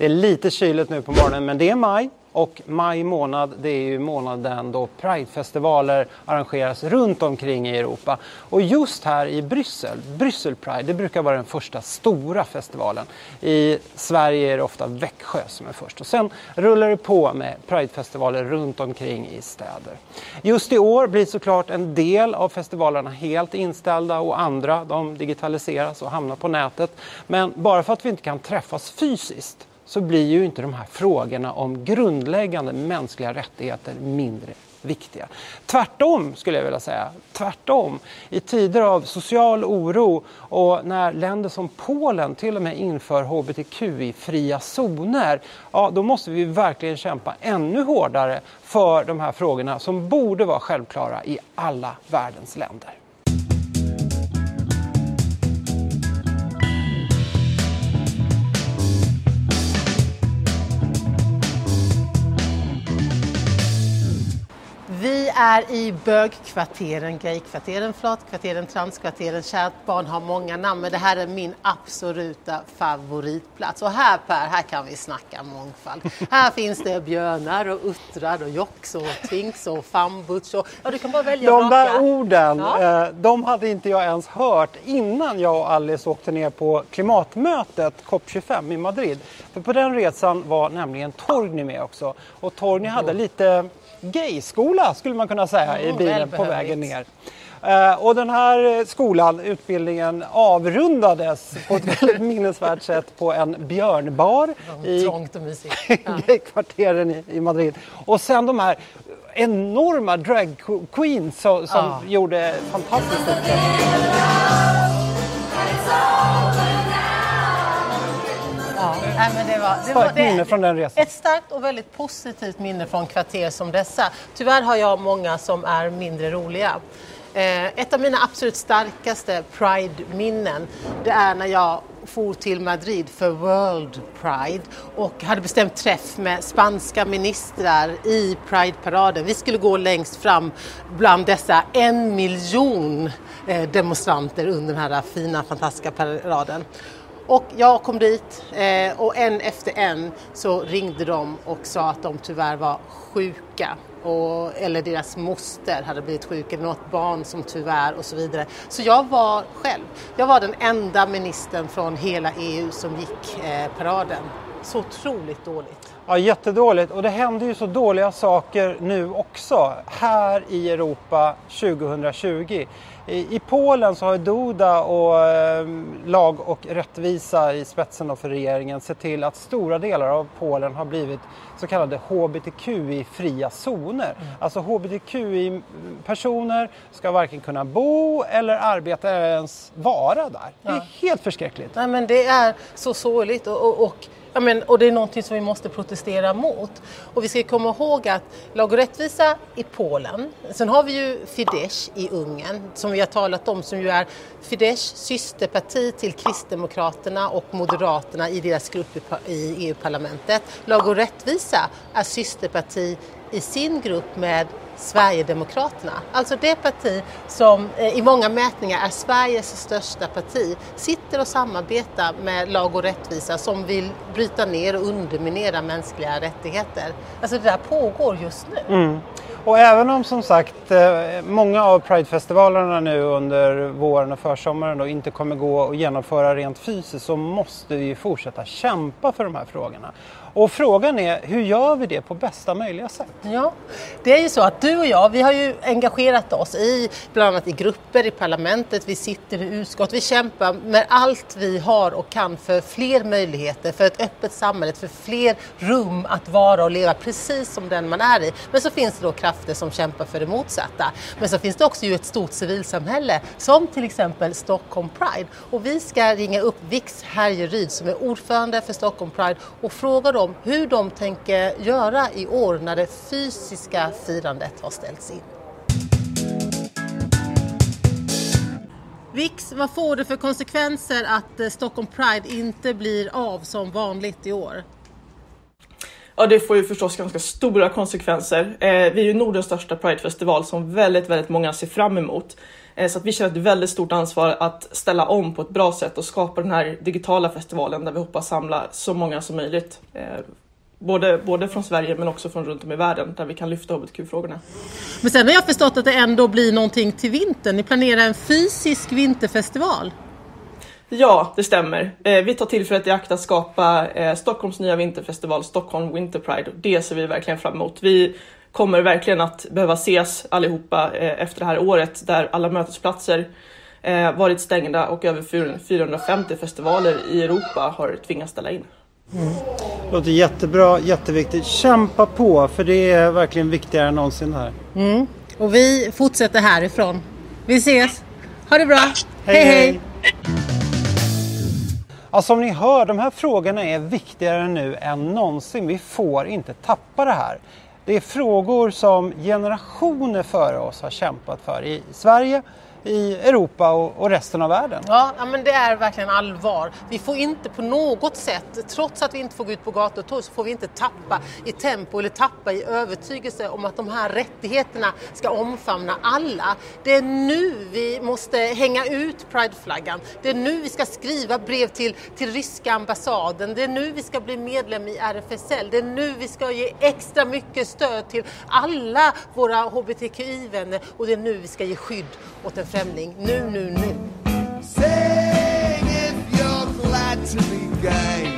Det är lite kyligt nu på morgonen men det är maj och maj månad det är ju månaden då Pridefestivaler arrangeras runt omkring i Europa. Och just här i Bryssel, Bryssel Pride, det brukar vara den första stora festivalen. I Sverige är det ofta Växjö som är först och sen rullar det på med Pridefestivaler runt omkring i städer. Just i år blir såklart en del av festivalerna helt inställda och andra de digitaliseras och hamnar på nätet. Men bara för att vi inte kan träffas fysiskt så blir ju inte de här frågorna om grundläggande mänskliga rättigheter mindre viktiga. Tvärtom skulle jag vilja säga. Tvärtom. I tider av social oro och när länder som Polen till och med inför hbtqi-fria zoner, ja då måste vi verkligen kämpa ännu hårdare för de här frågorna som borde vara självklara i alla världens länder. Vi är i bögkvarteren, gaykvarteren, flatkvarteren, transkvarteren. Kärt barn har många namn, men det här är min absoluta favoritplats. Och här Per, här kan vi snacka mångfald. här finns det björnar och uttrar och jox och twinks och fambuts och ja, du kan bara välja De där orden, ja. Eh, de hade inte jag ens hört innan jag och Alice åkte ner på klimatmötet COP25 i Madrid. För på den resan var nämligen Torgny med också. Och Torgny hade lite gayskola skulle man kunna säga mm, i bilen på vägen ner. Uh, och den här skolan, utbildningen, avrundades på ett väldigt minnesvärt sätt på en björnbar i gaykvarteren i, i Madrid. Och sen de här enorma drag queens som, som ja. gjorde fantastiskt uppträdande. Nej, men det var, det starkt var, minne från den resan. Ett starkt och väldigt positivt minne från kvarter som dessa. Tyvärr har jag många som är mindre roliga. Eh, ett av mina absolut starkaste Pride-minnen det är när jag for till Madrid för World Pride och hade bestämt träff med spanska ministrar i Pride-paraden. Vi skulle gå längst fram bland dessa en miljon eh, demonstranter under den här fina, fantastiska paraden. Och jag kom dit eh, och en efter en så ringde de och sa att de tyvärr var sjuka. Och, eller deras moster hade blivit sjuk, eller något barn som tyvärr och så vidare. Så jag var själv, jag var den enda ministern från hela EU som gick eh, paraden. Så otroligt dåligt. Ja, jättedåligt. Och det händer ju så dåliga saker nu också, här i Europa 2020. I, I Polen så har Duda och eh, Lag och rättvisa i spetsen för regeringen sett till att stora delar av Polen har blivit så kallade hbtqi-fria zoner. Mm. Alltså hbtqi-personer ska varken kunna bo eller arbeta eller ens vara där. Det är ja. helt förskräckligt. Nej, men det är så sorgligt och, och, och Ja, men, och det är någonting som vi måste protestera mot. Och vi ska komma ihåg att Lag och rättvisa i Polen, sen har vi ju Fidesz i Ungern som vi har talat om som ju är Fidesz systerparti till Kristdemokraterna och Moderaterna i deras grupp i EU-parlamentet. Lag och rättvisa är systerparti i sin grupp med Sverigedemokraterna. Alltså det parti som eh, i många mätningar är Sveriges största parti sitter och samarbetar med Lag och rättvisa som vill bryta ner och underminera mänskliga rättigheter. Alltså det där pågår just nu. Mm. Och även om som sagt eh, många av Pridefestivalerna nu under våren och försommaren då inte kommer gå att genomföra rent fysiskt så måste vi fortsätta kämpa för de här frågorna. Och frågan är, hur gör vi det på bästa möjliga sätt? Ja, det är ju så att du och jag, vi har ju engagerat oss i bland annat i grupper i parlamentet, vi sitter i utskott, vi kämpar med allt vi har och kan för fler möjligheter, för ett öppet samhälle, för fler rum att vara och leva precis som den man är i. Men så finns det då krafter som kämpar för det motsatta. Men så finns det också ju ett stort civilsamhälle, som till exempel Stockholm Pride. Och vi ska ringa upp Vix Härjeryd som är ordförande för Stockholm Pride och fråga dem hur de tänker göra i år när det fysiska firandet har ställts in. Vix, vad får det för konsekvenser att eh, Stockholm Pride inte blir av som vanligt i år? Ja, det får ju förstås ganska stora konsekvenser. Eh, vi är ju Nordens största Pridefestival som väldigt, väldigt många ser fram emot. Eh, så att vi känner ett väldigt stort ansvar att ställa om på ett bra sätt och skapa den här digitala festivalen där vi hoppas samla så många som möjligt. Eh, både, både från Sverige men också från runt om i världen där vi kan lyfta hbtq-frågorna. Men sen har jag förstått att det ändå blir någonting till vintern. Ni planerar en fysisk vinterfestival. Ja, det stämmer. Eh, vi tar tillfället i akt att skapa eh, Stockholms nya vinterfestival, Stockholm Winter Pride. Det ser vi verkligen fram emot. Vi kommer verkligen att behöva ses allihopa eh, efter det här året där alla mötesplatser eh, varit stängda och över 450 festivaler i Europa har tvingats ställa in. Mm. Låter jättebra, jätteviktigt. Kämpa på för det är verkligen viktigare än någonsin här. Mm. Och vi fortsätter härifrån. Vi ses! Ha det bra! hej! hej. hej. Alltså, ja, som ni hör, de här frågorna är viktigare nu än någonsin. Vi får inte tappa det här. Det är frågor som generationer före oss har kämpat för i Sverige, i Europa och, resten av världen. Ja, men det är verkligen allvar. Vi får inte på något sätt, trots att vi inte får gå ut på gator och torg, så får vi inte tappa i tempo eller tappa i övertygelse om att de här rättigheterna ska omfamna alla. Det är nu vi måste hänga ut prideflaggan. Det är nu vi ska skriva brev till, till ryska ambassaden. Det är nu vi ska bli medlem i RFSL. Det är nu vi ska ge extra mycket stöd till alla våra hbtqi-vänner och det är nu vi ska ge skydd åt den främling. Nu, nu, nu. Sing if you're glad to be gay.